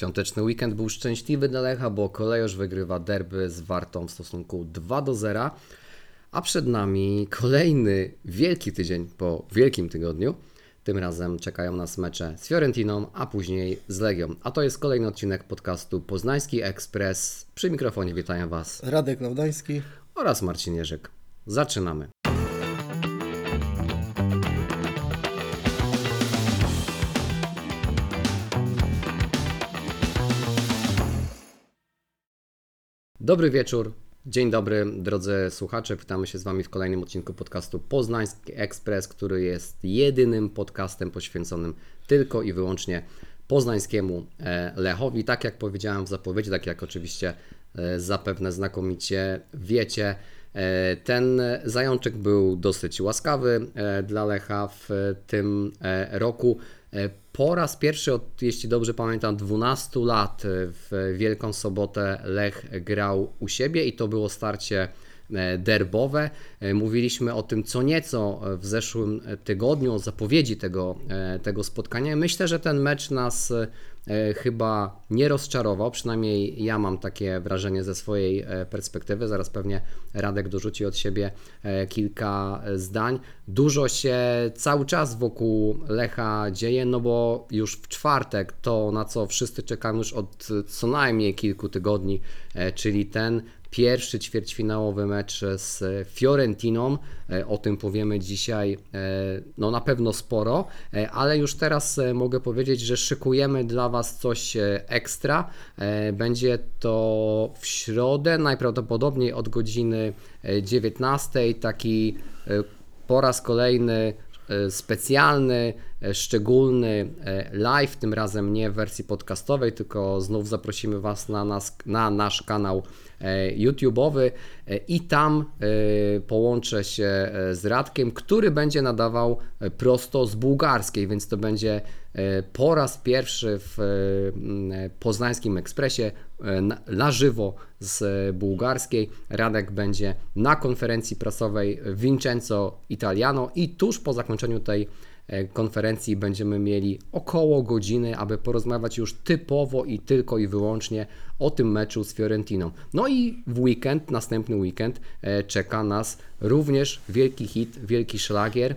Świąteczny weekend był szczęśliwy dla Lecha, bo Kolejorz wygrywa derby z Wartą w stosunku 2 do 0. A przed nami kolejny wielki tydzień po wielkim tygodniu. Tym razem czekają nas mecze z Fiorentiną, a później z Legią. A to jest kolejny odcinek podcastu Poznański Ekspres. Przy mikrofonie witają Was Radek Laudański. oraz Marcin Jerzyk. Zaczynamy. Dobry wieczór, dzień dobry drodzy słuchacze. Witamy się z Wami w kolejnym odcinku podcastu Poznański Ekspres, który jest jedynym podcastem poświęconym tylko i wyłącznie poznańskiemu e, Lechowi. Tak jak powiedziałem w zapowiedzi, tak jak oczywiście e, zapewne znakomicie wiecie, e, ten zajączek był dosyć łaskawy dla Lecha w tym roku. E, Po raz pierwszy od, jeśli dobrze pamiętam, 12 lat e, w Wielką Sobotę Lech grał u siebie i to było starcie derbowe. E, Mówiliśmy o tym co nieco w zeszłym tygodniu, o zapowiedzi tego, e, tego spotkania. Myślę, że ten mecz nas e, chyba nie rozczarował, przynajmniej ja mam takie wrażenie ze swojej e, perspektywy. Zaraz pewnie Radek dorzuci od siebie e, kilka e, zdań. Dużo się cały czas wokół Lecha dzieje, no bo już w czwartek to, na co wszyscy czekamy już od e, co najmniej kilku tygodni, e, czyli ten pierwszy ćwierćfinałowy mecz z Fiorentiną. E, O tym powiemy dzisiaj e, no na pewno sporo, e, ale już teraz mogę powiedzieć, że szykujemy dla Was coś ekstra. Będzie to w środę, najprawdopodobniej od godziny e, 19. Taki po raz kolejny specjalny, szczególny live, tym razem nie w wersji podcastowej, tylko znów zaprosimy Was na, nas, na nasz kanał YouTube'owy e, i tam e, połączę się e, z Radkiem, który będzie nadawał e, prosto z bułgarskiej, więc to będzie e, po raz pierwszy w e, e, Poznańskim Ekspresie e, na, żywo z e, bułgarskiej. Radek będzie na konferencji prasowej Vincenzo Italiano i tuż po zakończeniu tej e, konferencji będziemy mieli około godziny, aby porozmawiać już typowo i tylko i wyłącznie o tym meczu z Fiorentiną. No i w weekend, następny weekend e, czeka nas również wielki hit, wielki szlagier,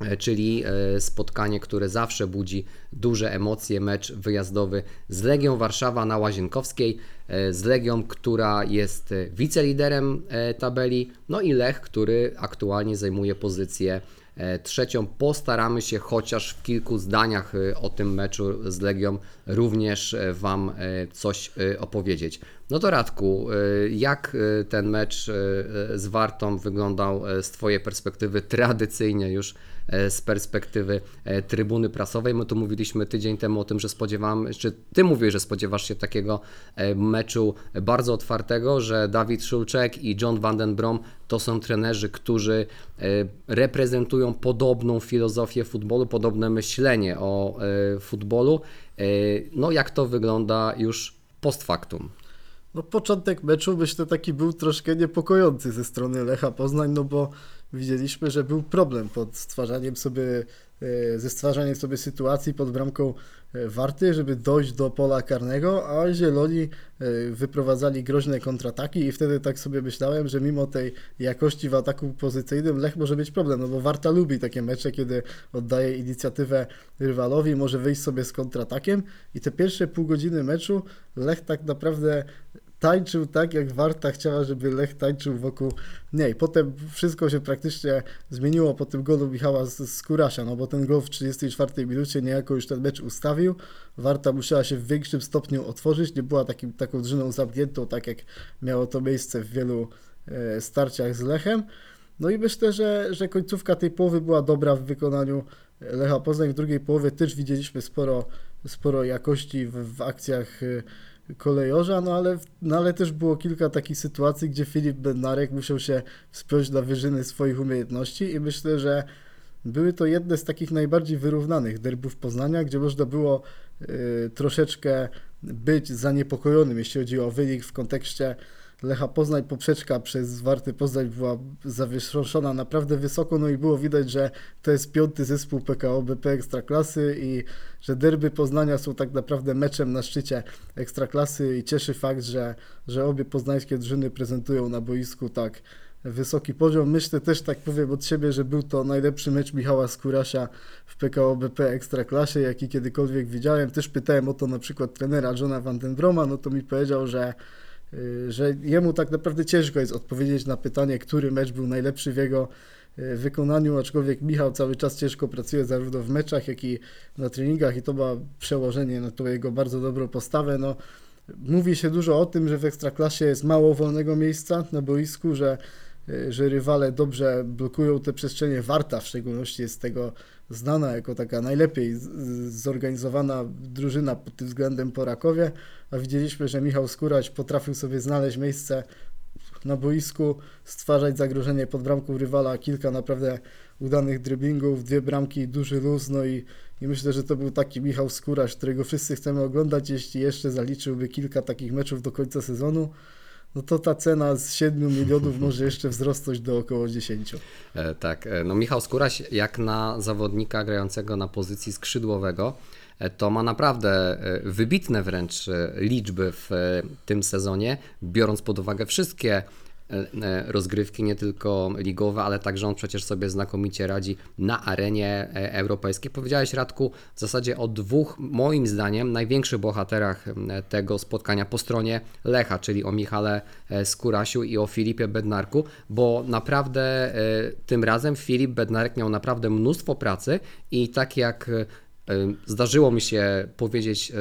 e, czyli e, spotkanie, które zawsze budzi duże emocje, mecz wyjazdowy z Legią Warszawa na Łazienkowskiej, e, z Legią, która jest e, wiceliderem e, tabeli, no i Lech, który aktualnie zajmuje pozycję e, trzecią. Postaramy się chociaż w kilku zdaniach e, o tym meczu z Legią również e, Wam e, coś e, opowiedzieć. No to Radku, e, jak e, ten mecz e, z Wartą wyglądał z Twojej perspektywy tradycyjnie już z perspektywy trybuny prasowej. My tu mówiliśmy tydzień temu o tym, że spodziewam, czy Ty mówisz, że spodziewasz się takiego meczu bardzo otwartego, że Dawid Szulczek i John Van den Brom to są trenerzy, którzy reprezentują podobną filozofię futbolu, podobne myślenie o futbolu. No jak to wygląda już post factum? No początek meczu myślę taki był troszkę niepokojący ze strony Lecha Poznań, no bo widzieliśmy, że był problem pod stwarzaniem sobie, ze stwarzaniem sobie sytuacji pod bramką e, Warty, żeby dojść do pola karnego, a Zieloni e, wyprowadzali groźne kontrataki i wtedy tak sobie myślałem, że mimo tej jakości w ataku pozycyjnym Lech może mieć problem, no bo Warta lubi takie mecze, kiedy oddaje inicjatywę rywalowi, może wyjść sobie z kontratakiem i te pierwsze pół godziny meczu Lech tak naprawdę tańczył tak, jak Warta chciała, żeby Lech tańczył wokół niej. Potem wszystko się praktycznie zmieniło po tym golu Michała z, z Kurasia, no bo ten gol w 34 minucie niejako już ten mecz ustawił. Warta musiała się w większym stopniu otworzyć, nie była takim, taką drużyną zamkniętą, tak jak miało to miejsce w wielu e, starciach z Lechem. No i myślę, że, że końcówka tej połowy była dobra w wykonaniu Lecha Poznań. W drugiej połowie też widzieliśmy sporo, sporo jakości w, w akcjach e, kolejorza, no ale, no ale też było kilka takich sytuacji, gdzie Filip Bednarek musiał się wspiąć na wyżyny swoich umiejętności i myślę, że były to jedne z takich najbardziej wyrównanych derbów Poznania, gdzie można było y, troszeczkę być zaniepokojonym, jeśli chodzi o wynik w kontekście Lecha Poznań, poprzeczka przez Warty Poznań była zawieszona naprawdę wysoko, no i było widać, że to jest piąty zespół PKO BP Ekstraklasy i że derby Poznania są tak naprawdę meczem na szczycie Ekstraklasy i cieszy fakt, że, że obie poznańskie drużyny prezentują na boisku tak wysoki poziom. Myślę też, tak powiem od siebie, że był to najlepszy mecz Michała Skurasia w PKO BP Ekstraklasie, jaki kiedykolwiek widziałem. Też pytałem o to na przykład trenera Johna Van Den Broma, no to mi powiedział, że że jemu tak naprawdę ciężko jest odpowiedzieć na pytanie, który mecz był najlepszy w jego y, wykonaniu, aczkolwiek Michał cały czas ciężko pracuje zarówno w meczach, jak i na treningach i to ma przełożenie na tą jego bardzo dobrą postawę. No, mówi się dużo o tym, że w Ekstraklasie jest mało wolnego miejsca na boisku, że Y, że rywale dobrze blokują te przestrzenie. Warta w szczególności jest tego znana jako taka najlepiej zorganizowana drużyna pod tym względem po Rakowie, a widzieliśmy, że Michał Skórać potrafił sobie znaleźć miejsce na boisku, stwarzać zagrożenie pod bramką rywala, kilka naprawdę udanych driblingów, dwie bramki, duży luz, no i, i myślę, że to był taki Michał Skóraś, którego wszyscy chcemy oglądać, jeśli jeszcze zaliczyłby kilka takich meczów do końca sezonu no to ta cena z 7 milionów może jeszcze wzrosnąć do około 10. E, tak, e, no Michał Skóraś jak na zawodnika grającego na pozycji skrzydłowego, e, to ma naprawdę wybitne wręcz liczby w tym sezonie, biorąc pod uwagę wszystkie rozgrywki, nie tylko ligowe, ale także on przecież sobie znakomicie radzi na arenie e, europejskiej. Powiedziałeś Radku w zasadzie o dwóch, moim zdaniem, największych bohaterach tego spotkania po stronie Lecha, czyli o Michale Skurasiu i o Filipie Bednarku, bo naprawdę tym razem Filip Bednarek miał naprawdę mnóstwo pracy i tak jak Zdarzyło mi się powiedzieć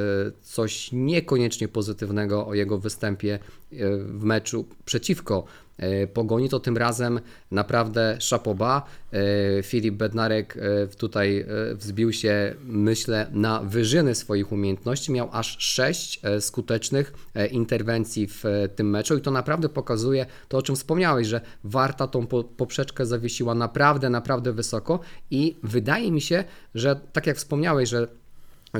coś niekoniecznie pozytywnego o jego występie w meczu przeciwko E, pogoni, to tym razem naprawdę szapoba. E, Filip Bednarek e, tutaj wzbił się, myślę, na wyżyny swoich umiejętności. Miał aż sześć skutecznych interwencji w tym meczu i to naprawdę pokazuje to, o czym wspomniałeś, że Warta tą poprzeczkę zawiesiła naprawdę, naprawdę wysoko i wydaje mi się, że tak jak wspomniałeś, że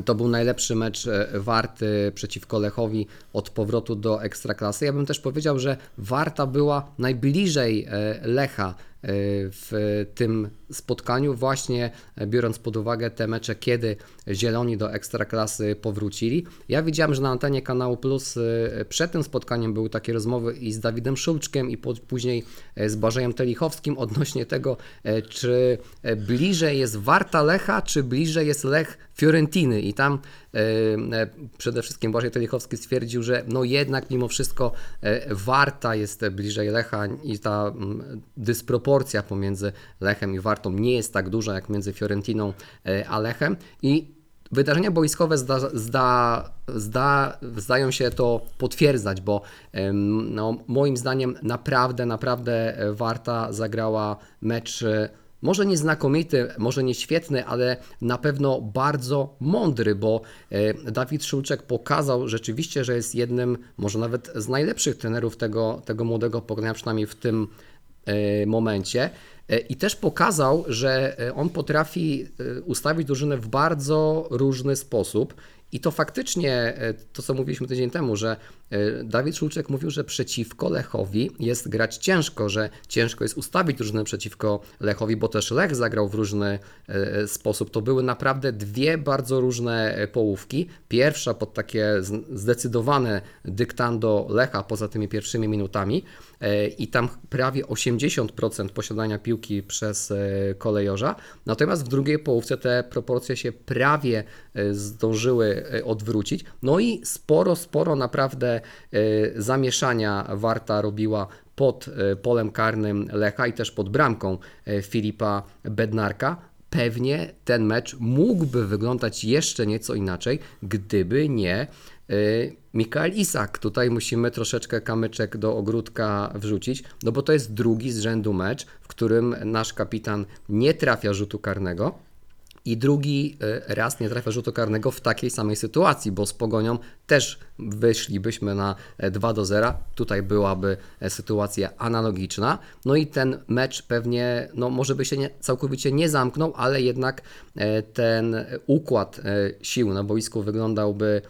to był najlepszy mecz e, Warty przeciwko Lechowi od powrotu do Ekstraklasy. Ja bym też powiedział, że Warta była najbliżej e, Lecha w tym spotkaniu, właśnie biorąc pod uwagę te mecze, kiedy Zieloni do Ekstraklasy powrócili. Ja widziałem, że na antenie kanału Plus e, przed tym spotkaniem były takie rozmowy i z Dawidem Szulczkiem i później e, z Błażejem Telichowskim odnośnie tego, czy bliżej jest Warta Lecha, czy bliżej jest Lech Fiorentiny i tam przede wszystkim Błażej Telichowski stwierdził, że no jednak mimo wszystko Warta jest bliżej Lecha i ta dysproporcja proporcja pomiędzy Lechem i Wartą nie jest tak duża jak między Fiorentiną e, a Lechem. I wydarzenia boiskowe zda, zda, zda, zdają się to potwierdzać, bo no, moim zdaniem naprawdę, naprawdę Warta zagrała mecz e, może nie znakomity, może nie świetny, ale na pewno bardzo mądry, bo e, Dawid Szulczek pokazał rzeczywiście, że jest jednym, może nawet z najlepszych trenerów tego, tego młodego pokolenia, przynajmniej w tym E, momencie. E, I też pokazał, że e, on potrafi ustawić drużynę w bardzo różny sposób. I to faktycznie, to co mówiliśmy tydzień temu, że Dawid Szulczek mówił, że przeciwko Lechowi jest grać ciężko, że ciężko jest ustawić drużynę przeciwko Lechowi, bo też Lech zagrał w różny sposób. To były naprawdę dwie bardzo różne połówki. Pierwsza pod takie zdecydowane dyktando Lecha poza tymi pierwszymi minutami, E, i tam prawie 80% posiadania piłki przez e, kolejorza. Natomiast w drugiej połówce te proporcje się prawie e, zdążyły odwrócić. No i sporo, sporo naprawdę zamieszania Warta robiła pod polem karnym Lecha i też pod bramką Filipa Bednarka pewnie ten mecz mógłby wyglądać jeszcze nieco inaczej, gdyby nie Mikael Isak, tutaj musimy troszeczkę kamyczek do ogródka wrzucić, no bo to jest drugi z rzędu mecz, w którym nasz kapitan nie trafia rzutu karnego. I drugi y, raz nie trafia rzutu karnego w takiej samej sytuacji, bo z pogonią też wyszlibyśmy na 2 e, do 0. Tutaj byłaby e, sytuacja analogiczna. No i ten mecz pewnie, no może by się nie, całkowicie nie zamknął, ale jednak e, ten układ sił na boisku wyglądałby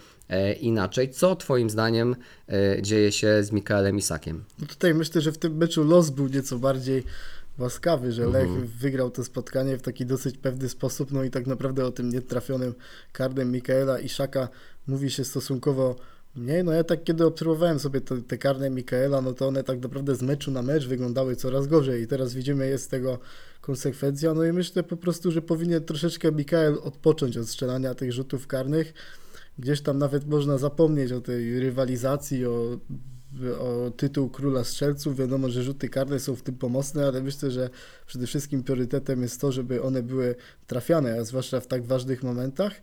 inaczej. Co Twoim zdaniem e, dzieje się z Mikaelem Isakiem? No tutaj myślę, że w tym meczu los był nieco bardziej łaskawy, że Lech wygrał to spotkanie w taki dosyć pewny sposób, no i tak naprawdę o tym nietrafionym karnym Mikaela Iszaka mówi się stosunkowo mniej. No ja tak kiedy obserwowałem sobie te, te karne Mikaela, no to one tak naprawdę z meczu na mecz wyglądały coraz gorzej i teraz widzimy jest tego konsekwencja, no i myślę po prostu, że powinien troszeczkę Mikael odpocząć od strzelania tych rzutów karnych. Gdzieś tam nawet można zapomnieć o tej rywalizacji, o o tytuł króla strzelców. Wiadomo, że rzuty karne są w tym pomocne, ale myślę, że przede wszystkim priorytetem jest to, żeby one były trafiane, a zwłaszcza w tak ważnych momentach.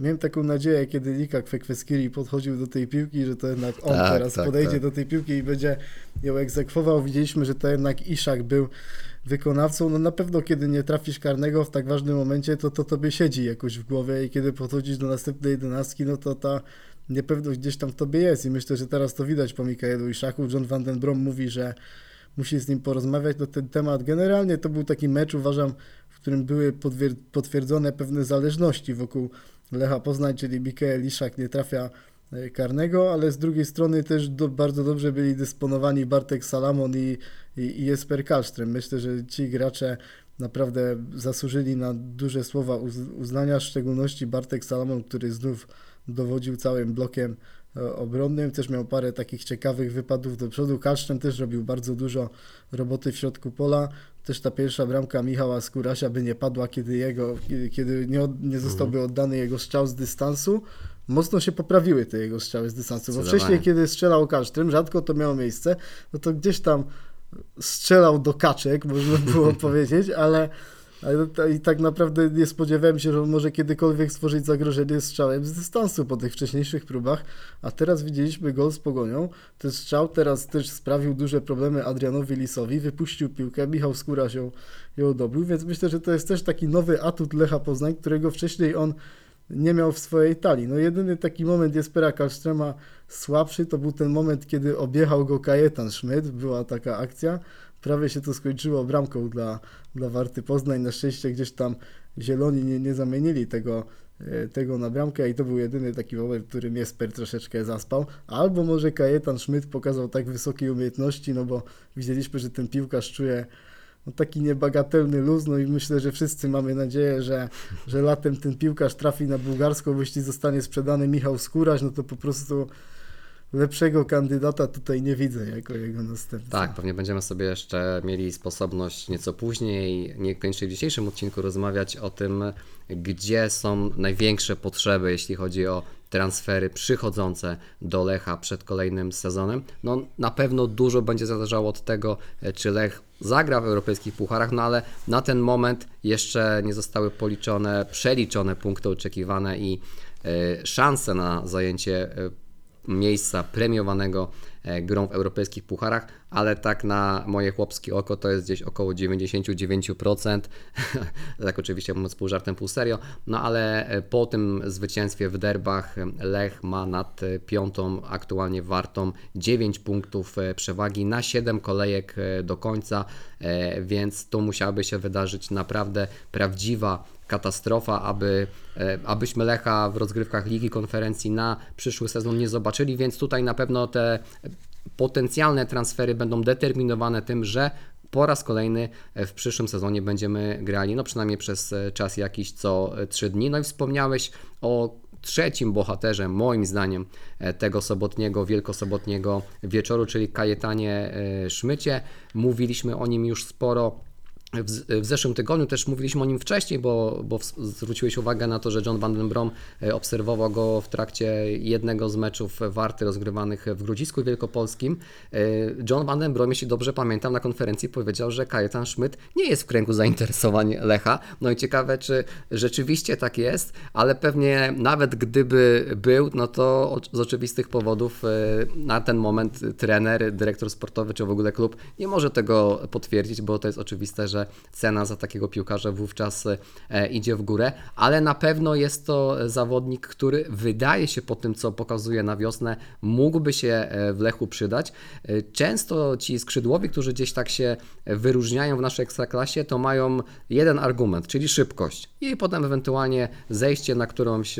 Miałem taką nadzieję, kiedy Lika Kwekweskiri podchodził do tej piłki, że to jednak on Tak, teraz tak, podejdzie tak. do tej piłki i będzie ją egzekwował. Widzieliśmy, że to jednak Iszak był wykonawcą. No na pewno, kiedy nie trafisz karnego w tak ważnym momencie, to to tobie siedzi jakoś w głowie i kiedy podchodzisz do następnej jedenastki, no to ta niepewność gdzieś tam w tobie jest i myślę, że teraz to widać po Mikaelu Iszaku. John van den Brom mówi, że musi z nim porozmawiać na ten temat. Generalnie to był taki mecz, uważam, w którym były potwierdzone pewne zależności wokół Lecha Poznań, czyli Mikael Iszak nie trafia karnego, ale z drugiej strony też do, bardzo dobrze byli dysponowani Bartek Salamon i, i, i Jesper Kalström. Myślę, że ci gracze naprawdę zasłużyli na duże słowa uz, uznania, w szczególności Bartek Salamon, który znów dowodził całym blokiem e, obronnym, też miał parę takich ciekawych wypadów do przodu. Kalszczem też robił bardzo dużo roboty w środku pola. Też ta pierwsza bramka Michała Skórasia by nie padła, kiedy jego, kiedy, nie, nie zostałby oddany jego strzał z dystansu. Mocno się poprawiły te jego strzały z dystansu, bo wcześniej, kiedy strzelał Kalsztrym, rzadko to miało miejsce, no to gdzieś tam strzelał do kaczek, można było powiedzieć, ale, ale i tak naprawdę nie spodziewałem się, że on może kiedykolwiek stworzyć zagrożenie strzałem z dystansu po tych wcześniejszych próbach, a teraz widzieliśmy gol z Pogonią. Ten strzał teraz też sprawił duże problemy Adrianowi Lisowi, wypuścił piłkę, Michał Skóra się ją dobył, więc myślę, że to jest też taki nowy atut Lecha Poznań, którego wcześniej on nie miał w swojej talii. No jedyny taki moment Jespera Kalsztrema słabszy to był ten moment, kiedy objechał go Kajetan Schmidt, była taka akcja, prawie się to skończyło bramką dla, dla Warty Poznań, na szczęście gdzieś tam zieloni nie, nie zamienili tego, e, tego na bramkę i to był jedyny taki moment, w którym Jesper troszeczkę zaspał, albo może Kajetan Schmidt pokazał tak wysokiej umiejętności, no bo widzieliśmy, że ten piłkarz czuje no, taki niebagatelny luz, no i myślę, że wszyscy mamy nadzieję, że, że latem ten piłkarz trafi na bułgarską, bo jeśli zostanie sprzedany Michał Skóraś, no to po prostu lepszego kandydata tutaj nie widzę jako jego następca. Tak, pewnie będziemy sobie jeszcze mieli sposobność nieco później, niekoniecznie w dzisiejszym odcinku, rozmawiać o tym, gdzie są największe potrzeby, jeśli chodzi o transfery przychodzące do Lecha przed kolejnym sezonem. No, na pewno dużo będzie zależało od tego, czy Lech zagra w europejskich pucharach, no ale na ten moment jeszcze nie zostały policzone, przeliczone punkty oczekiwane i e, szanse na zajęcie e, miejsca premiowanego e, grą w europejskich pucharach, ale tak na moje chłopskie oko to jest gdzieś około 99%, tak oczywiście mówiąc pół żartem, pół serio, no ale e, po tym zwycięstwie w derbach e, Lech ma nad piątą aktualnie wartą 9 punktów przewagi na 7 kolejek do końca, więc to musiałaby się wydarzyć naprawdę prawdziwa katastrofa, aby, e, abyśmy Lecha w rozgrywkach Ligi Konferencji na przyszły sezon nie zobaczyli, więc tutaj na pewno te potencjalne transfery będą determinowane tym, że po raz kolejny w przyszłym sezonie będziemy grali, no przynajmniej przez e, czas jakiś co 3 dni. No i wspomniałeś o trzecim bohaterze, moim zdaniem, e, tego sobotniego, wielkosobotniego wieczoru, czyli Kajetanie e, Szmycie. Mówiliśmy o nim już sporo w, zeszłym tygodniu też mówiliśmy o nim wcześniej, bo, bo zwróciłeś uwagę na to, że John Van Den Brom e, obserwował go w trakcie jednego z meczów Warty rozgrywanych w Grudzisku Wielkopolskim. E, John Van Den Brom, jeśli dobrze pamiętam, na konferencji powiedział, że Kajetan Schmidt nie jest w kręgu zainteresowań Lecha. No i ciekawe, czy rzeczywiście tak jest, ale pewnie nawet gdyby był, no to z oczywistych powodów e, na ten moment trener, dyrektor sportowy czy w ogóle klub nie może tego potwierdzić, bo to jest oczywiste, że cena za takiego piłkarza wówczas e, idzie w górę, ale na pewno jest to zawodnik, który wydaje się po tym, co pokazuje na wiosnę, mógłby się e, w Lechu przydać. E, Często ci skrzydłowi, którzy gdzieś tak się wyróżniają w naszej ekstraklasie, to mają jeden argument, czyli szybkość i potem ewentualnie zejście na którąś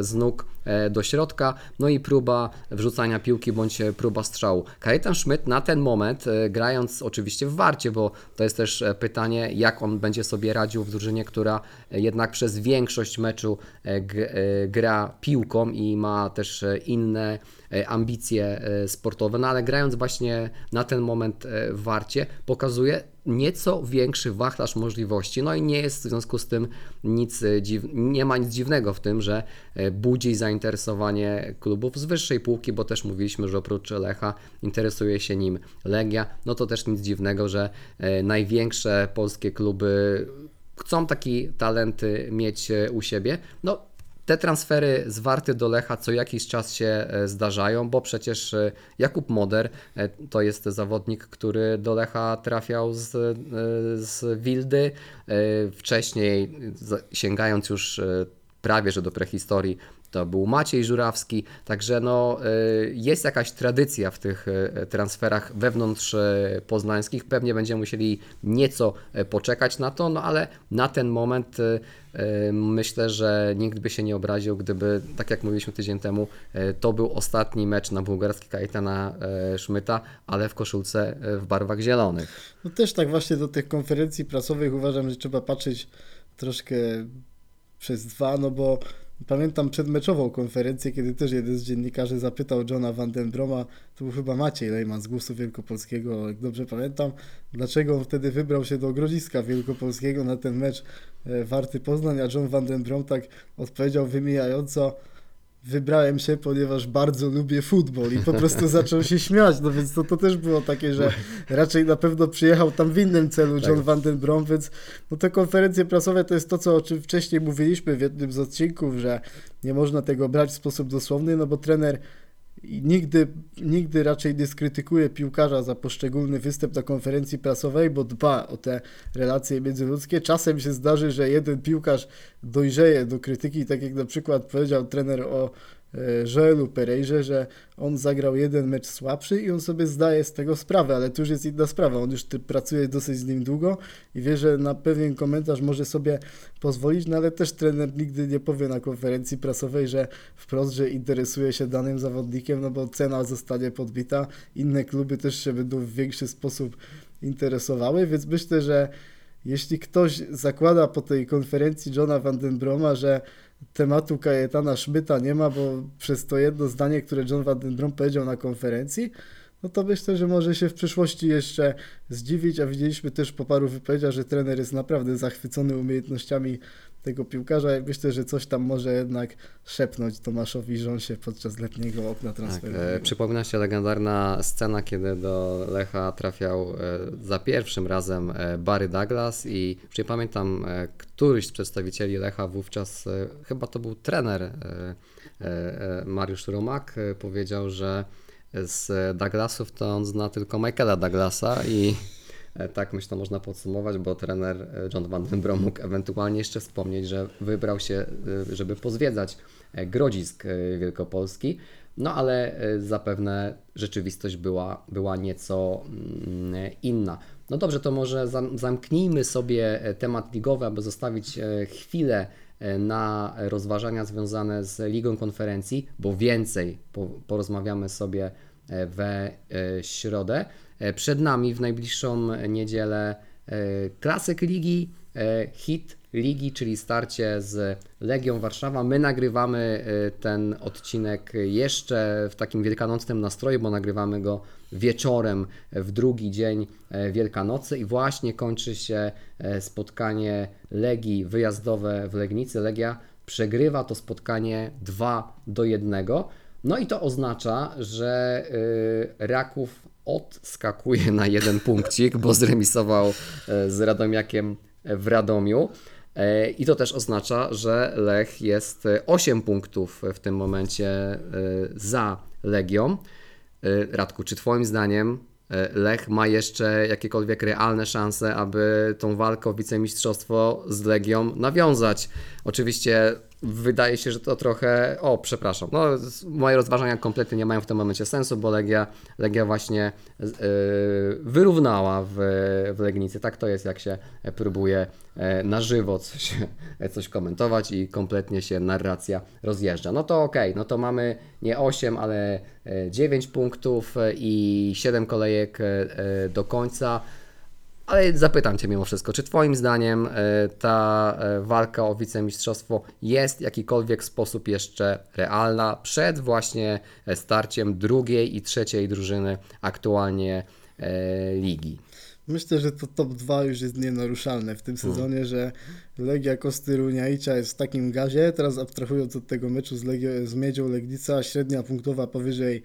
z nóg do środka, no i próba wrzucania piłki bądź e, próba strzału. Kajetan Schmidt na ten moment, e, grając oczywiście w Warcie, bo to jest też e, pytanie, jak on będzie sobie radził w drużynie, która e, jednak przez większość meczu e, e, gra piłką i ma też e, inne e, ambicje e, sportowe, no ale grając właśnie na ten moment e, w Warcie, pokazuje nieco większy wachlarz możliwości, no i nie jest w związku z tym nic dziw... nie ma nic dziwnego w tym, że e, budzi zainteresowanie klubów z wyższej półki, bo też mówiliśmy, że oprócz Lecha interesuje się nim Legia, no to też nic dziwnego, że e, największe polskie kluby chcą taki talenty mieć e, u siebie. No, te transfery z Warty do Lecha co jakiś czas się e, zdarzają, bo przecież e, Jakub Moder e, to jest zawodnik, który do Lecha trafiał z, z Wildy. Wcześniej, sięgając już prawie że do prehistorii, to był Maciej Żurawski, także no, y, jest jakaś tradycja w tych y, transferach wewnątrz y, poznańskich. Pewnie będziemy musieli nieco poczekać na to, no ale na ten moment myślę, że nikt by się nie obraził, gdyby, tak jak mówiliśmy tydzień temu, to był ostatni mecz na bułgarski Kajetana y, Szmyta, ale w koszulce w barwach zielonych. No też tak właśnie do tych konferencji prasowych uważam, że trzeba patrzeć troszkę przez dwa, no bo pamiętam przedmeczową konferencję, kiedy też jeden z dziennikarzy zapytał Johna Van Den Broma, to był chyba Maciej Lejman z Głosu Wielkopolskiego, jak dobrze pamiętam, dlaczego on wtedy wybrał się do Grodziska Wielkopolskiego na ten mecz e, Warty Poznań, a John Van Den Brom tak odpowiedział wymijająco, wybrałem się, ponieważ bardzo lubię futbol i po prostu zaczął się śmiać, no więc to, to też było takie, że raczej na pewno przyjechał tam w innym celu John Tak. Van Den Brom, więc no te konferencje prasowe to jest to, co o czym wcześniej mówiliśmy w jednym z odcinków, że nie można tego brać w sposób dosłowny, no bo trener nigdy, nigdy raczej nie skrytykuje piłkarza za poszczególny występ na konferencji prasowej, bo dba o te relacje międzyludzkie. Czasem się zdarzy, że jeden piłkarz dojrzeje do krytyki, tak jak na przykład powiedział trener o Joelu Perejrze, że on zagrał jeden mecz słabszy i on sobie zdaje z tego sprawę, ale tu już jest inna sprawa. On już pracuje dosyć z nim długo i wie, że na pewien komentarz może sobie pozwolić, no ale też trener nigdy nie powie na konferencji prasowej, że wprost, że interesuje się danym zawodnikiem, no bo cena zostanie podbita. Inne kluby też się będą w większy sposób interesowały, więc myślę, że jeśli ktoś zakłada po tej konferencji Johna Van Den Broma, że tematu Kajetana Szmyta nie ma, bo przez to jedno zdanie, które John Van Den Brom powiedział na konferencji, no to myślę, że może się w przyszłości jeszcze zdziwić, a widzieliśmy też po paru wypowiedziach, że trener jest naprawdę zachwycony umiejętnościami tego piłkarza myślę, że coś tam może jednak szepnąć Tomaszowi Rząsie podczas letniego okna Tak, transferowego. e, przypomina się legendarna scena, kiedy do Lecha trafiał e, za pierwszym razem e, Barry Douglas i czy pamiętam, e, któryś z przedstawicieli Lecha wówczas, e, chyba to był trener e, e, Mariusz Rumak, e, powiedział, że z Douglasów to on zna tylko Michaela Douglasa i tak myślę można podsumować, bo trener e, John Van Den Brom mógł ewentualnie jeszcze wspomnieć, że wybrał się, e, żeby pozwiedzać e, Grodzisk e, Wielkopolski, no ale e, zapewne rzeczywistość była, była nieco mm, inna. No dobrze, to może zam- zamknijmy sobie e, temat ligowy, aby zostawić e, chwilę e, na rozważania związane z Ligą Konferencji, bo więcej po, porozmawiamy sobie e, we e, środę. E, Przed nami w najbliższą niedzielę e, klasyk ligi, e, hit ligi, czyli starcie z Legią Warszawa. My nagrywamy ten odcinek jeszcze w takim wielkanocnym nastroju, bo nagrywamy go wieczorem w drugi dzień Wielkanocy i właśnie kończy się spotkanie Legii wyjazdowe w Legnicy. Legia przegrywa to spotkanie 2 do 1. No i to oznacza, że Raków odskakuje na jeden punkcik, bo zremisował e, z Radomiakiem w Radomiu. E, I to też oznacza, że Lech jest e, 8 punktów w tym momencie e, za Legią. E, Radku, czy Twoim zdaniem e, Lech ma jeszcze jakiekolwiek realne szanse, aby tą walkę o wicemistrzostwo z Legią nawiązać? Oczywiście wydaje się, że to trochę. O, przepraszam. No, moje rozważania kompletnie nie mają w tym momencie sensu, bo Legia, Legia właśnie yy, wyrównała w, w Legnicy. Tak to jest, jak się próbuje e, na żywo coś, coś komentować i kompletnie się narracja rozjeżdża. No to okej, no to mamy nie 8, ale e, 9 punktów e, i 7 kolejek do końca. Ale zapytam Cię mimo wszystko, czy Twoim zdaniem e, ta e, walka o wicemistrzostwo jest w jakikolwiek sposób jeszcze realna przed właśnie e, starciem drugiej i trzeciej drużyny aktualnie ligi? Myślę, że to top 2 już jest nienaruszalne w tym sezonie, że Legia Kosty Runiaicia jest w takim gazie. Teraz abstrahując od tego meczu z, Legio, z Miedzią Legnica, średnia punktowa powyżej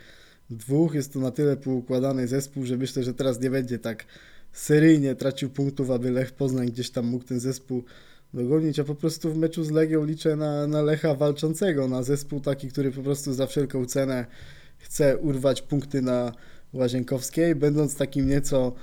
dwóch. Jest to na tyle poukładany zespół, że myślę, że teraz nie będzie tak seryjnie tracił punktów, aby Lech Poznań gdzieś tam mógł ten zespół dogonić, a po prostu w meczu z Legią liczę na, na Lecha walczącego, na zespół taki, który po prostu za wszelką cenę chce urwać punkty na Łazienkowskiej, będąc takim nieco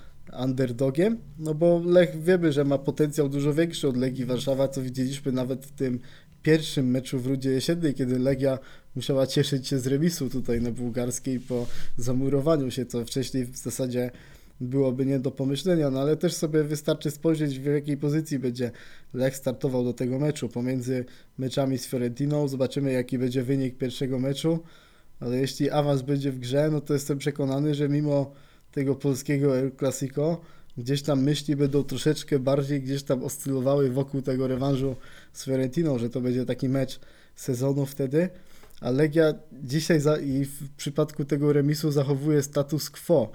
underdogiem, no bo Lech wiemy, że ma potencjał dużo większy od Legii Warszawa, co widzieliśmy nawet w tym pierwszym meczu w Rudzie Jesiennej, kiedy Legia musiała cieszyć się z remisu tutaj na bułgarskiej po zamurowaniu się, co wcześniej w zasadzie byłoby nie do pomyślenia, no ale też sobie wystarczy spojrzeć w jakiej pozycji będzie Lech startował do tego meczu. Pomiędzy meczami z Fiorentiną zobaczymy jaki będzie wynik pierwszego meczu, ale jeśli awans będzie w grze, no to jestem przekonany, że mimo tego polskiego El Clasico gdzieś tam myśli będą troszeczkę bardziej gdzieś tam oscylowały wokół tego rewanżu z Fiorentiną, że to będzie taki mecz sezonu wtedy, a Legia dzisiaj za, i w przypadku tego remisu zachowuje status quo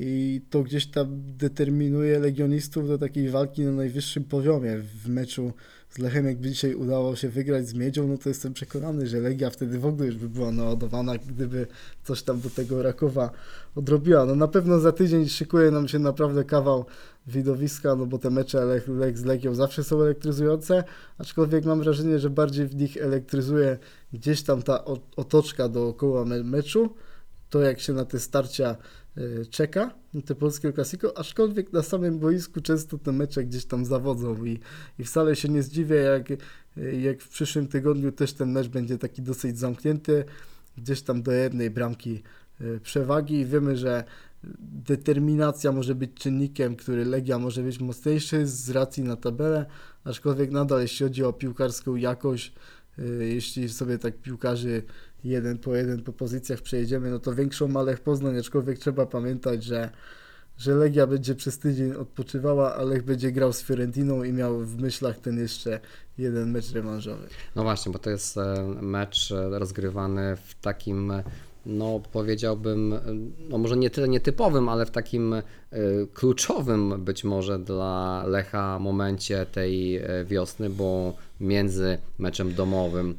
i to gdzieś tam determinuje legionistów do takiej walki na najwyższym poziomie. W meczu z Lechem, jakby dzisiaj udało się wygrać z Miedzią, no to jestem przekonany, że Legia wtedy w ogóle już by była naładowana, gdyby coś tam do tego Rakowa odrobiła. No na pewno za tydzień szykuje nam się naprawdę kawał widowiska, no bo te mecze Lech, Lech z Legią zawsze są elektryzujące, aczkolwiek mam wrażenie, że bardziej w nich elektryzuje gdzieś tam ta otoczka dookoła me- meczu, to jak się na te starcia czeka, na te polskie klasiko, aczkolwiek na samym boisku często te mecze gdzieś tam zawodzą i, i wcale się nie zdziwię, jak, y, jak w przyszłym tygodniu też ten mecz będzie taki dosyć zamknięty, gdzieś tam do jednej bramki y, przewagi. I wiemy, że determinacja może być czynnikiem, który Legia może być mocniejszy z racji na tabelę, aczkolwiek nadal jeśli chodzi o piłkarską jakość, jeśli sobie tak piłkarzy jeden po jeden po pozycjach przejedziemy, no to większą ma Lech Poznań, aczkolwiek trzeba pamiętać, że, że Legia będzie przez tydzień odpoczywała, a Lech będzie grał z Fiorentiną i miał w myślach ten jeszcze jeden mecz rewanżowy. No właśnie, bo to jest e, mecz e, rozgrywany w takim, e, no powiedziałbym, no może nie tyle nietypowym, ale w takim kluczowym być może dla Lecha momencie tej wiosny, bo między meczem domowym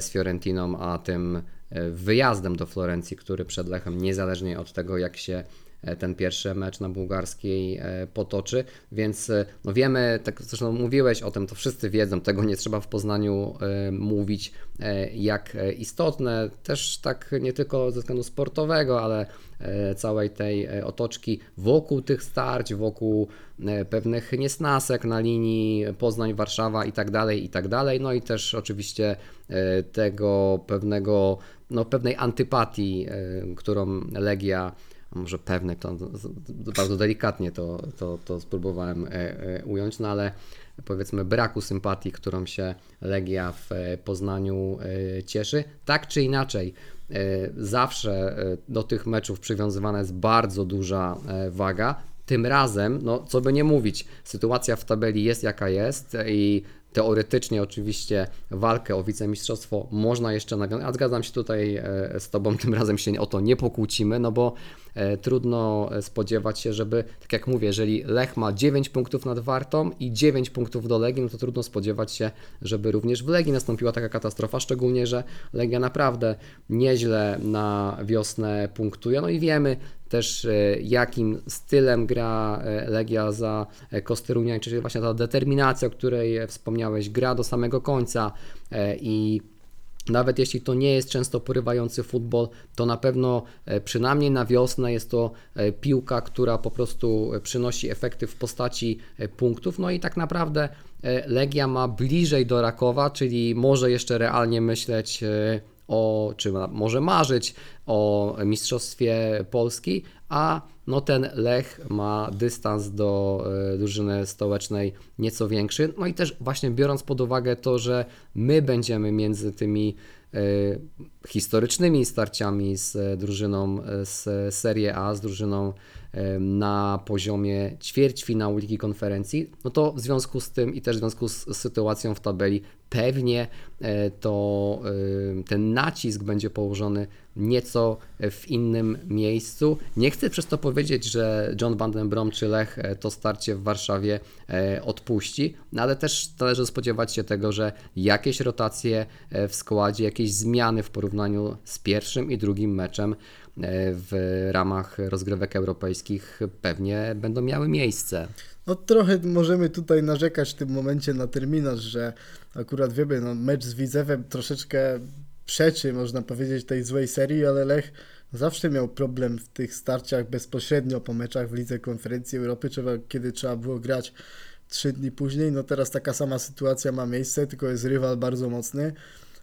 z Fiorentiną, a tym e, wyjazdem do Florencji, który przed Lechem, niezależnie od tego jak się e, ten pierwszy mecz na bułgarskiej e, potoczy, więc e, no wiemy, tak zresztą mówiłeś o tym, to wszyscy wiedzą, tego nie trzeba w Poznaniu e, mówić, e, jak e, istotne, też tak nie tylko ze względu sportowego, ale e, całej tej e, otoczki wokół tych starć, wokół e, pewnych niesnasek na linii Poznań-Warszawa i tak dalej, i tak dalej, no i też oczywiście e, tego pewnego, no pewnej antypatii, e, którą Legia może pewne, to bardzo delikatnie to, to, to spróbowałem e, e, ująć, no ale powiedzmy braku sympatii, którą się Legia w e, Poznaniu cieszy. Tak czy inaczej, zawsze do tych meczów przywiązywana jest bardzo duża waga. Tym razem, no co by nie mówić, sytuacja w tabeli jest jaka jest i teoretycznie oczywiście walkę o wicemistrzostwo można jeszcze nawiązać, a zgadzam się tutaj z Tobą, tym razem się o to nie pokłócimy, no bo trudno e, spodziewać się, żeby, tak jak mówię, jeżeli Lech ma 9 punktów nad Wartą i 9 punktów do Legii, no to trudno spodziewać się, żeby również w Legii nastąpiła taka katastrofa, szczególnie, że Legia naprawdę nieźle na wiosnę punktuje, no i wiemy też e, jakim stylem gra e, Legia za e, Kostyrunia, czyli właśnie ta determinacja, o której e, wspomniałeś, gra do samego końca e, i Nawet jeśli to nie jest często porywający futbol, to na pewno e, przynajmniej na wiosnę jest to e, piłka, która po prostu e, przynosi efekty w postaci punktów. No i tak naprawdę Legia ma bliżej do Rakowa, czyli może jeszcze realnie myśleć o, czy może marzyć o Mistrzostwie Polski, a no ten Lech ma dystans do e, drużyny stołecznej nieco większy. No i też właśnie biorąc pod uwagę to, że my będziemy między tymi e, historycznymi starciami z e, drużyną z Serie A, z drużyną na poziomie ćwierćfinału Ligi Konferencji, no to w związku z tym i też w związku z sytuacją w tabeli pewnie e, to ten nacisk będzie położony nieco w innym miejscu. Nie chcę przez to powiedzieć, że John Van Brom czy Lech e, to starcie w Warszawie e, odpuści, no ale też należy spodziewać się tego, że jakieś rotacje w składzie, jakieś zmiany w porównaniu z pierwszym i drugim meczem w ramach rozgrywek europejskich pewnie będą miały miejsce. No trochę możemy tutaj narzekać w tym momencie na terminarz, że akurat wiemy, no mecz z Widzewem troszeczkę przeczy, można powiedzieć, tej złej serii, ale Lech zawsze miał problem w tych starciach bezpośrednio po meczach w Lidze Konferencji Europy, trzeba, kiedy trzeba było grać trzy dni później. No teraz taka sama sytuacja ma miejsce, tylko jest rywal bardzo mocny.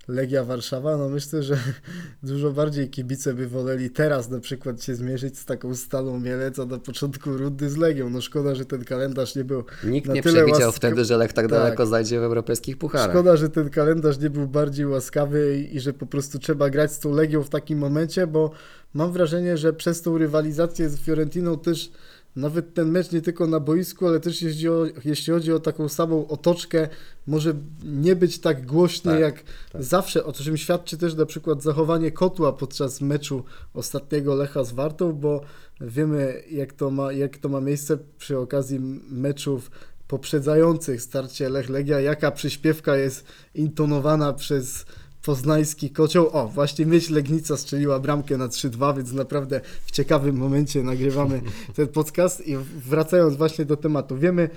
Legia Warszawa, no myślę, że dużo bardziej kibice by woleli teraz na przykład się zmierzyć z taką Stalą Mielec, a na początku rundy z Legią. No szkoda, że ten kalendarz nie był Nikt na nie przewidział łask- wtedy, że Lech tak, Tak. daleko zajdzie w europejskich pucharach. Szkoda, że ten kalendarz nie był bardziej łaskawy i, i że po prostu trzeba grać z tą Legią w takim momencie, bo mam wrażenie, że przez tą rywalizację z Fiorentiną też nawet ten mecz nie tylko na boisku, ale też jeśli, o, jeśli chodzi o taką samą otoczkę, może nie być tak głośny Tak, jak tak. zawsze, o czym świadczy też na przykład zachowanie Kotła podczas meczu ostatniego Lecha z Wartą, bo wiemy jak to ma, jak to ma miejsce przy okazji meczów poprzedzających starcie Lech-Legia, jaka przyśpiewka jest intonowana przez poznański kocioł. O, właśnie myśl Legnica strzeliła bramkę na 3-2, więc naprawdę w ciekawym momencie nagrywamy ten podcast i wracając właśnie do tematu. Wiemy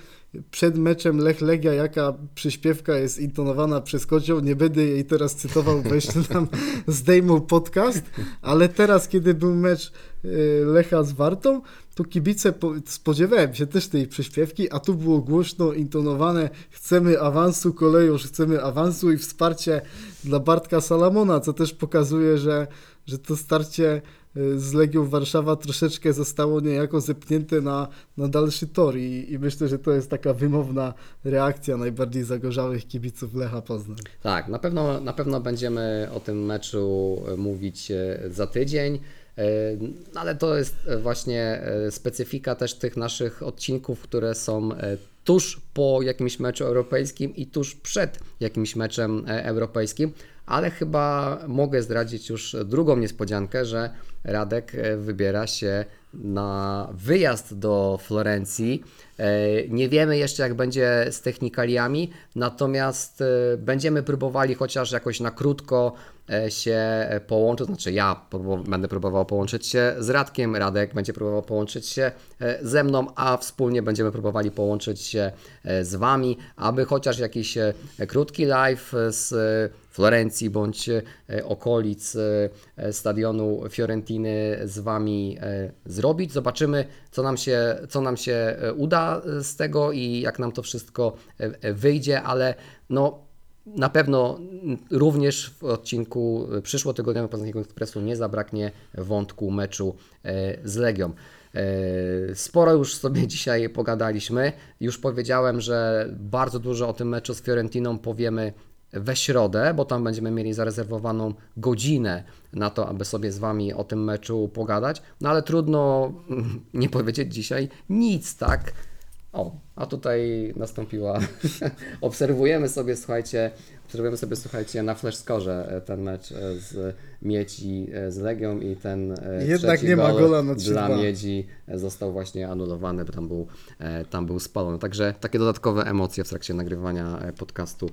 przed meczem Lech-Legia, jaka przyśpiewka jest intonowana przez kocioł. Nie będę jej teraz cytował, bo jeszcze nam zdejmą podcast, ale teraz, kiedy był mecz y, Lecha z Wartą, to kibice po, spodziewałem się też tej przyśpiewki, a tu było głośno intonowane chcemy awansu, kolejusz, chcemy awansu i wsparcie dla Bartka Salamona, co też pokazuje, że, że to starcie y, z Legią Warszawa troszeczkę zostało niejako zepchnięte na, na dalszy tor i, i myślę, że to jest taka wymowna reakcja najbardziej zagorzałych kibiców Lecha Poznań. Tak, na pewno, na pewno będziemy o tym meczu e, mówić e, za tydzień. Ale to jest e, właśnie e, specyfika też tych naszych odcinków, które są e, tuż po jakimś meczu europejskim i tuż przed jakimś meczem europejskim. Ale chyba mogę zdradzić już drugą niespodziankę, że Radek e, wybiera się na wyjazd do Florencji. E, Nie wiemy jeszcze, jak będzie z technikaliami, natomiast e, będziemy próbowali chociaż jakoś na krótko się połączyć. Znaczy, ja będę próbował połączyć się z Radkiem, Radek będzie próbował połączyć się ze mną, a wspólnie będziemy próbowali połączyć się z Wami, aby chociaż jakiś krótki live z Florencji bądź e, okolic e, stadionu Fiorentiny z Wami e, zrobić. Zobaczymy, co nam się, co nam się e, uda z tego i jak nam to wszystko e, e, wyjdzie, ale no. Na pewno również w odcinku e, przyszłotygodniowego Poznańskiego Ekspresu nie zabraknie wątku meczu e, z Legią. E, Sporo już sobie dzisiaj pogadaliśmy. Już powiedziałem, że bardzo dużo o tym meczu z Fiorentiną powiemy we środę, bo tam będziemy mieli zarezerwowaną godzinę na to, aby sobie z Wami o tym meczu pogadać. No ale trudno nie powiedzieć dzisiaj nic, tak? O, a tutaj nastąpiła. obserwujemy sobie, słuchajcie, obserwujemy sobie, słuchajcie, na flash score e, ten mecz e, z Miedzi e, z Legią i ten Jednak nie ma gol gola na dla 3-2. Miedzi został właśnie anulowany, bo tam był, tam był spalony. Także takie dodatkowe emocje w trakcie nagrywania podcastu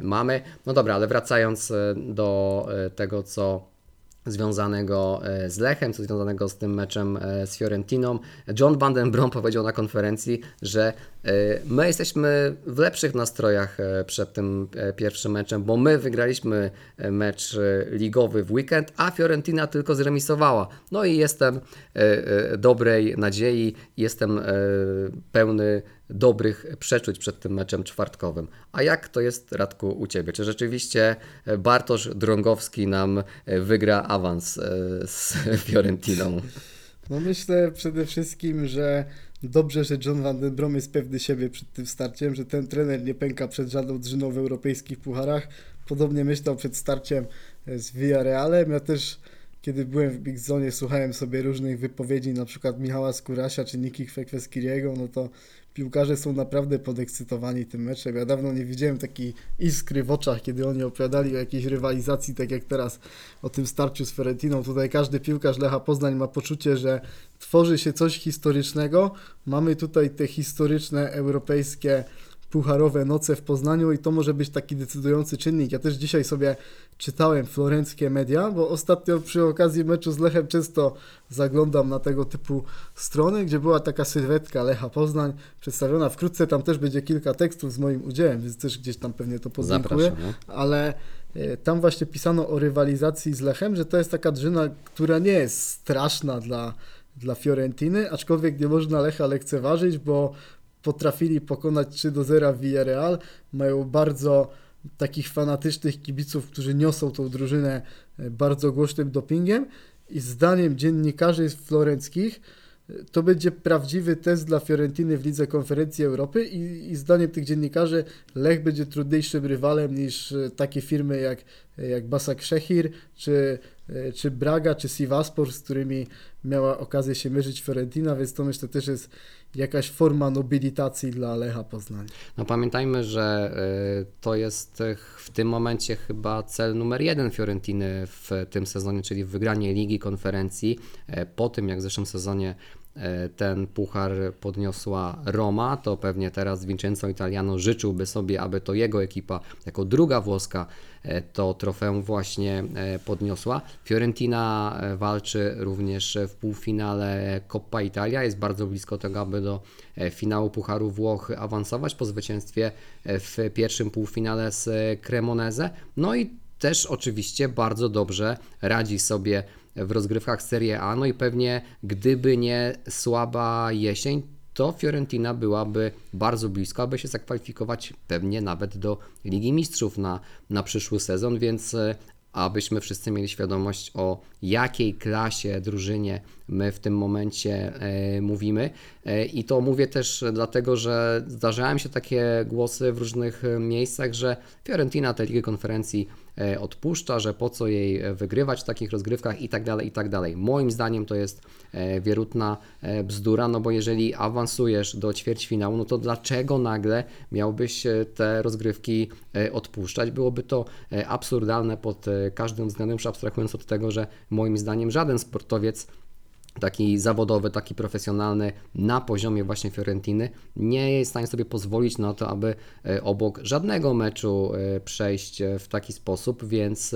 mamy. No dobra, ale wracając do tego, co związanego z Lechem, co związanego z tym meczem z Fiorentiną. John Van den Brom powiedział na konferencji, że My jesteśmy w lepszych nastrojach e, przed tym e, pierwszym meczem, bo my wygraliśmy e, mecz e, ligowy w weekend, a Fiorentina tylko zremisowała. No i jestem e, e, dobrej nadziei, jestem e, pełny dobrych przeczuć przed tym meczem czwartkowym. A jak to jest, Radku, u Ciebie? Czy rzeczywiście e, Bartosz Drągowski nam e, wygra awans e, z Fiorentiną? No myślę przede wszystkim, że dobrze, że John Van den Brom jest pewny siebie przed tym starciem, że ten trener nie pęka przed żadną drżyną w europejskich pucharach. Podobnie myślał przed starciem z Villarrealem. Ja też, kiedy byłem w Big Zone, słuchałem sobie różnych wypowiedzi, na przykład Michała Skurasia czy Niki Kweskweskiriego, no to piłkarze są naprawdę podekscytowani tym meczem. Ja dawno nie widziałem takiej iskry w oczach, kiedy oni opowiadali o jakiejś rywalizacji, tak jak teraz o tym starciu z Fiorentiną. Tutaj każdy piłkarz Lecha Poznań ma poczucie, że tworzy się coś historycznego. Mamy tutaj te historyczne europejskie pucharowe noce w Poznaniu i to może być taki decydujący czynnik. Ja też dzisiaj sobie czytałem florenckie media, bo ostatnio przy okazji meczu z Lechem często zaglądam na tego typu strony, gdzie była taka sylwetka Lecha Poznań przedstawiona. Wkrótce tam też będzie kilka tekstów z moim udziałem, więc też gdzieś tam pewnie to podlinkuję ale e, tam właśnie pisano o rywalizacji z Lechem, że to jest taka drużyna, która nie jest straszna dla, dla Fiorentiny, aczkolwiek nie można Lecha lekceważyć, bo potrafili pokonać 3 do 0 Villarreal, mają bardzo takich fanatycznych kibiców, którzy niosą tą drużynę e, bardzo głośnym dopingiem. I zdaniem dziennikarzy florenckich e, to będzie prawdziwy test dla Fiorentiny w Lidze Konferencji Europy. I, i zdaniem tych dziennikarzy Lech będzie trudniejszym rywalem niż e, takie firmy jak, jak Basak Szechir, czy, czy Braga, czy Sivaspor, z którymi miała okazję się mierzyć Fiorentina, więc to myślę też jest jakaś forma nobilitacji dla Lecha Poznań. No pamiętajmy, że y, to jest w tym momencie chyba cel numer jeden Fiorentiny w tym sezonie, czyli wygranie Ligi Konferencji. E, Po tym jak w zeszłym sezonie e, ten puchar podniosła Roma, to pewnie teraz Vincenzo Italiano życzyłby sobie, aby to jego ekipa jako druga włoska e, to trofeum właśnie e, podniosła. Fiorentina e, walczy również w półfinale Coppa Italia, jest bardzo blisko tego, aby do e, finału Pucharu Włoch awansować po zwycięstwie e, w pierwszym półfinale z e, Cremoneze. No i też oczywiście bardzo dobrze radzi sobie w rozgrywkach Serie A. No i pewnie gdyby nie słaba jesień, to Fiorentina byłaby bardzo blisko, aby się zakwalifikować pewnie nawet do Ligi Mistrzów na, na przyszły sezon, więc e, abyśmy wszyscy mieli świadomość o jakiej klasie drużynie my w tym momencie e, mówimy. E, I to mówię też dlatego, że zdarzają się takie głosy w różnych miejscach, że Fiorentina tę Ligę Konferencji odpuszcza, że po co jej e, wygrywać w takich rozgrywkach i tak dalej, i tak dalej. Moim zdaniem to jest e, wierutna e, bzdura, no bo jeżeli awansujesz do ćwierćfinału, no to dlaczego nagle miałbyś e, te rozgrywki e, odpuszczać? Byłoby to e, absurdalne pod e, każdym względem, już abstrahując od tego, że moim zdaniem żaden sportowiec taki zawodowy, taki profesjonalny na poziomie właśnie Fiorentiny nie jest w stanie sobie pozwolić na to, aby e, obok żadnego meczu e, przejść e, w taki sposób, więc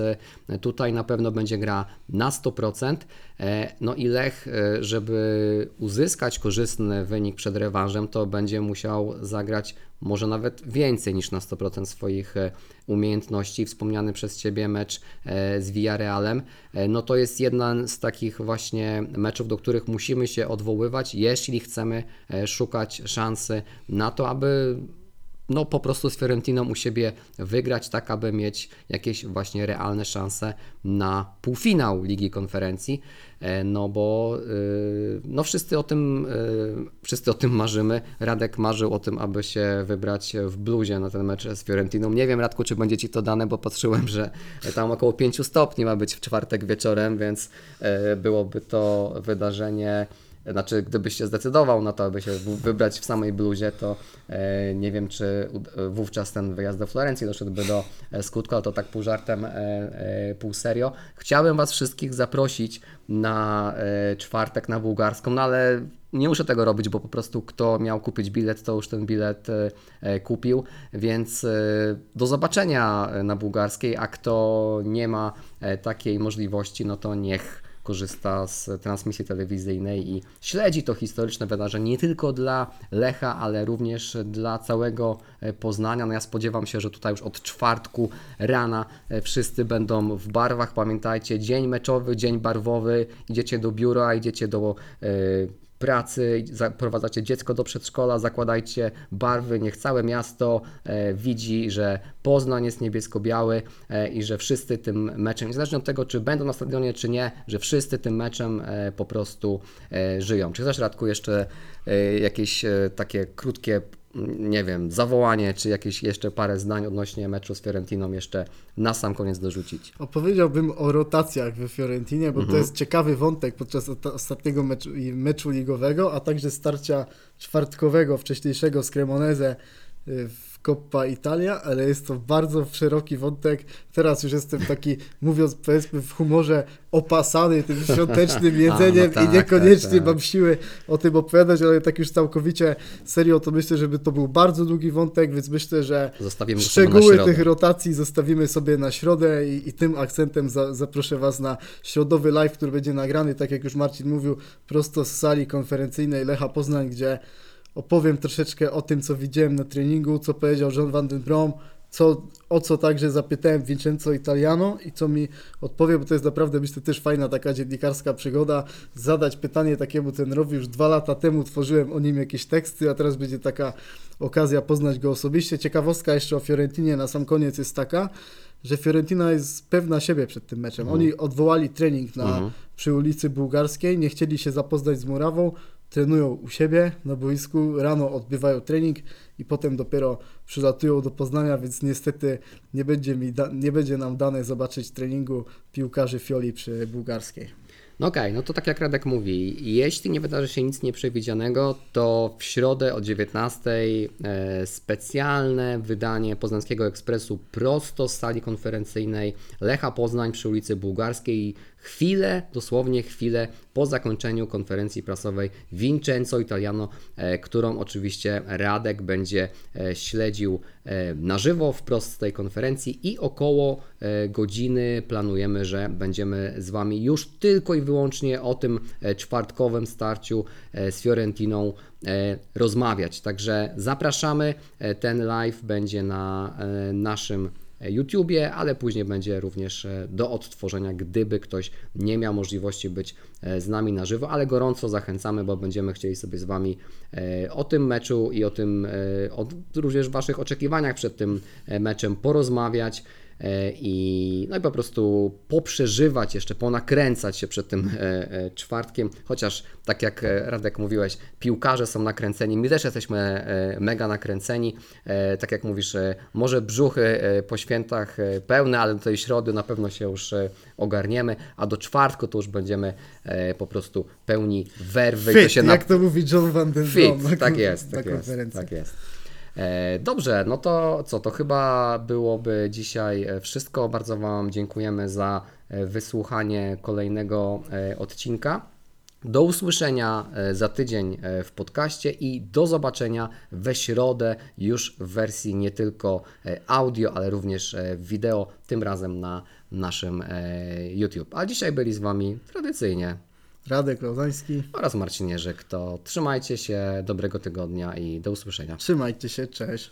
tutaj na pewno będzie gra na 100%. E, No i Lech, żeby uzyskać korzystny wynik przed rewanżem, to będzie musiał zagrać może nawet więcej niż na 100% swoich e, umiejętności. Wspomniany przez Ciebie mecz e, z Villarrealem, e, no to jest jeden z takich właśnie meczów, do których musimy się odwoływać, jeśli chcemy szukać szansy na to, aby no po prostu z Fiorentiną u siebie wygrać, tak aby mieć jakieś właśnie realne szanse na półfinał Ligi Konferencji, E, no bo y, no wszyscy o tym y, wszyscy o tym marzymy. Radek marzył o tym, aby się wybrać w bluzie na ten mecz z Fiorentiną. Nie wiem Radku, czy będzie Ci to dane, bo patrzyłem, że tam około 5 stopni ma być w czwartek wieczorem, więc e, byłoby to wydarzenie znaczy, gdybyś się zdecydował na to, aby się wybrać w samej bluzie, to e, nie wiem, czy wówczas ten wyjazd do Florencji doszedłby do e, skutku, ale to tak pół żartem, e, pół serio. Chciałem Was wszystkich zaprosić na czwartek na bułgarską, no ale nie muszę tego robić, bo po prostu kto miał kupić bilet, to już ten bilet kupił, więc do zobaczenia na bułgarskiej, a kto nie ma takiej możliwości, no to niech korzysta z transmisji telewizyjnej i śledzi to historyczne wydarzenie nie tylko dla Lecha, ale również dla całego e, Poznania. No ja spodziewam się, że tutaj już od czwartku rana e, wszyscy będą w barwach. Pamiętajcie, dzień meczowy, dzień barwowy, idziecie do biura, idziecie do e, pracy, zaprowadzacie dziecko do przedszkola, zakładajcie barwy, niech całe miasto e, widzi, że Poznań jest niebiesko-biały e, i że wszyscy tym meczem, niezależnie od tego, czy będą na stadionie, czy nie, że wszyscy tym meczem e, po prostu żyją. Czy chcesz, Radku, jeszcze jakieś takie krótkie, nie wiem, zawołanie, czy jakieś jeszcze parę zdań odnośnie meczu z Fiorentiną jeszcze na sam koniec dorzucić? Opowiedziałbym o rotacjach we Fiorentinie, bo Mhm. to jest ciekawy wątek podczas ostatniego meczu, meczu ligowego, a także starcia czwartkowego, wcześniejszego z Cremoneze w Coppa Italia, ale jest to bardzo szeroki wątek. Teraz już jestem taki, mówiąc powiedzmy w humorze, opasany tym świątecznym jedzeniem tak, i niekoniecznie tak, tak. mam siły o tym opowiadać, ale tak już całkowicie serio, to myślę, żeby to był bardzo długi wątek, więc myślę, że Zostawimy Szczegóły tych rotacji zostawimy sobie na środę i, i tym akcentem za, zaproszę Was na środowy live, który będzie nagrany, tak jak już Marcin mówił, prosto z sali konferencyjnej Lecha Poznań, gdzie opowiem troszeczkę o tym, co widziałem na treningu, co powiedział John Van den Brom, co, o co także zapytałem Vincenzo Italiano i co mi odpowie, bo to jest naprawdę, myślę, też fajna taka dziennikarska przygoda, zadać pytanie takiemu trenerowi. Już dwa lata temu tworzyłem o nim jakieś teksty, a teraz będzie taka okazja poznać go osobiście. Ciekawostka jeszcze o Fiorentinie na sam koniec jest taka, że Fiorentina jest pewna siebie przed tym meczem. Oni odwołali trening na, Mhm. przy ulicy Bułgarskiej, nie chcieli się zapoznać z Murawą, trenują u siebie na boisku, rano odbywają trening i potem dopiero przylatują do Poznania, więc niestety nie będzie, mi nie będzie nam dane zobaczyć treningu piłkarzy Fioli przy Bułgarskiej. No okej, no to tak jak Radek mówi, jeśli nie wydarzy się nic nieprzewidzianego, to w środę o 19 e, specjalne wydanie Poznańskiego Ekspresu prosto z sali konferencyjnej Lecha Poznań przy ulicy Bułgarskiej. Chwilę, dosłownie chwilę po zakończeniu konferencji prasowej Vincenzo Italiano, e, którą oczywiście Radek będzie e, śledził e, na żywo wprost z tej konferencji i około godziny planujemy, że będziemy z Wami już tylko i wyłącznie o tym czwartkowym starciu z Fiorentiną rozmawiać. Także zapraszamy. Ten live będzie na naszym YouTubie, ale później będzie również e, do odtworzenia, gdyby ktoś nie miał możliwości być e, z nami na żywo, ale gorąco zachęcamy, bo będziemy chcieli sobie z Wami e, o tym meczu i o tym, e, o również Waszych oczekiwaniach przed tym e, meczem porozmawiać. E, I, no i po prostu poprzeżywać, jeszcze ponakręcać się przed tym e, e, czwartkiem, chociaż tak jak Radek mówiłeś, piłkarze są nakręceni, my też jesteśmy mega nakręceni, tak jak mówisz, może brzuchy po świętach pełne, ale do tej środy na pewno się już ogarniemy, a do czwartku to już będziemy po prostu pełni werwy. i to Fit, się jak to mówi John Van Den Fit, na, tak kon- jest, na tak jest, tak jest. E, Dobrze, no to co, to chyba byłoby dzisiaj e, wszystko. Bardzo Wam dziękujemy za e, wysłuchanie kolejnego odcinka. Do usłyszenia za tydzień w podcaście i do zobaczenia we środę już w wersji nie tylko audio, ale również wideo, tym razem na naszym YouTube. A dzisiaj byli z Wami tradycyjnie Radek Laudański, oraz Marcin Jerzyk. To trzymajcie się, dobrego tygodnia i do usłyszenia. trzymajcie się, cześć.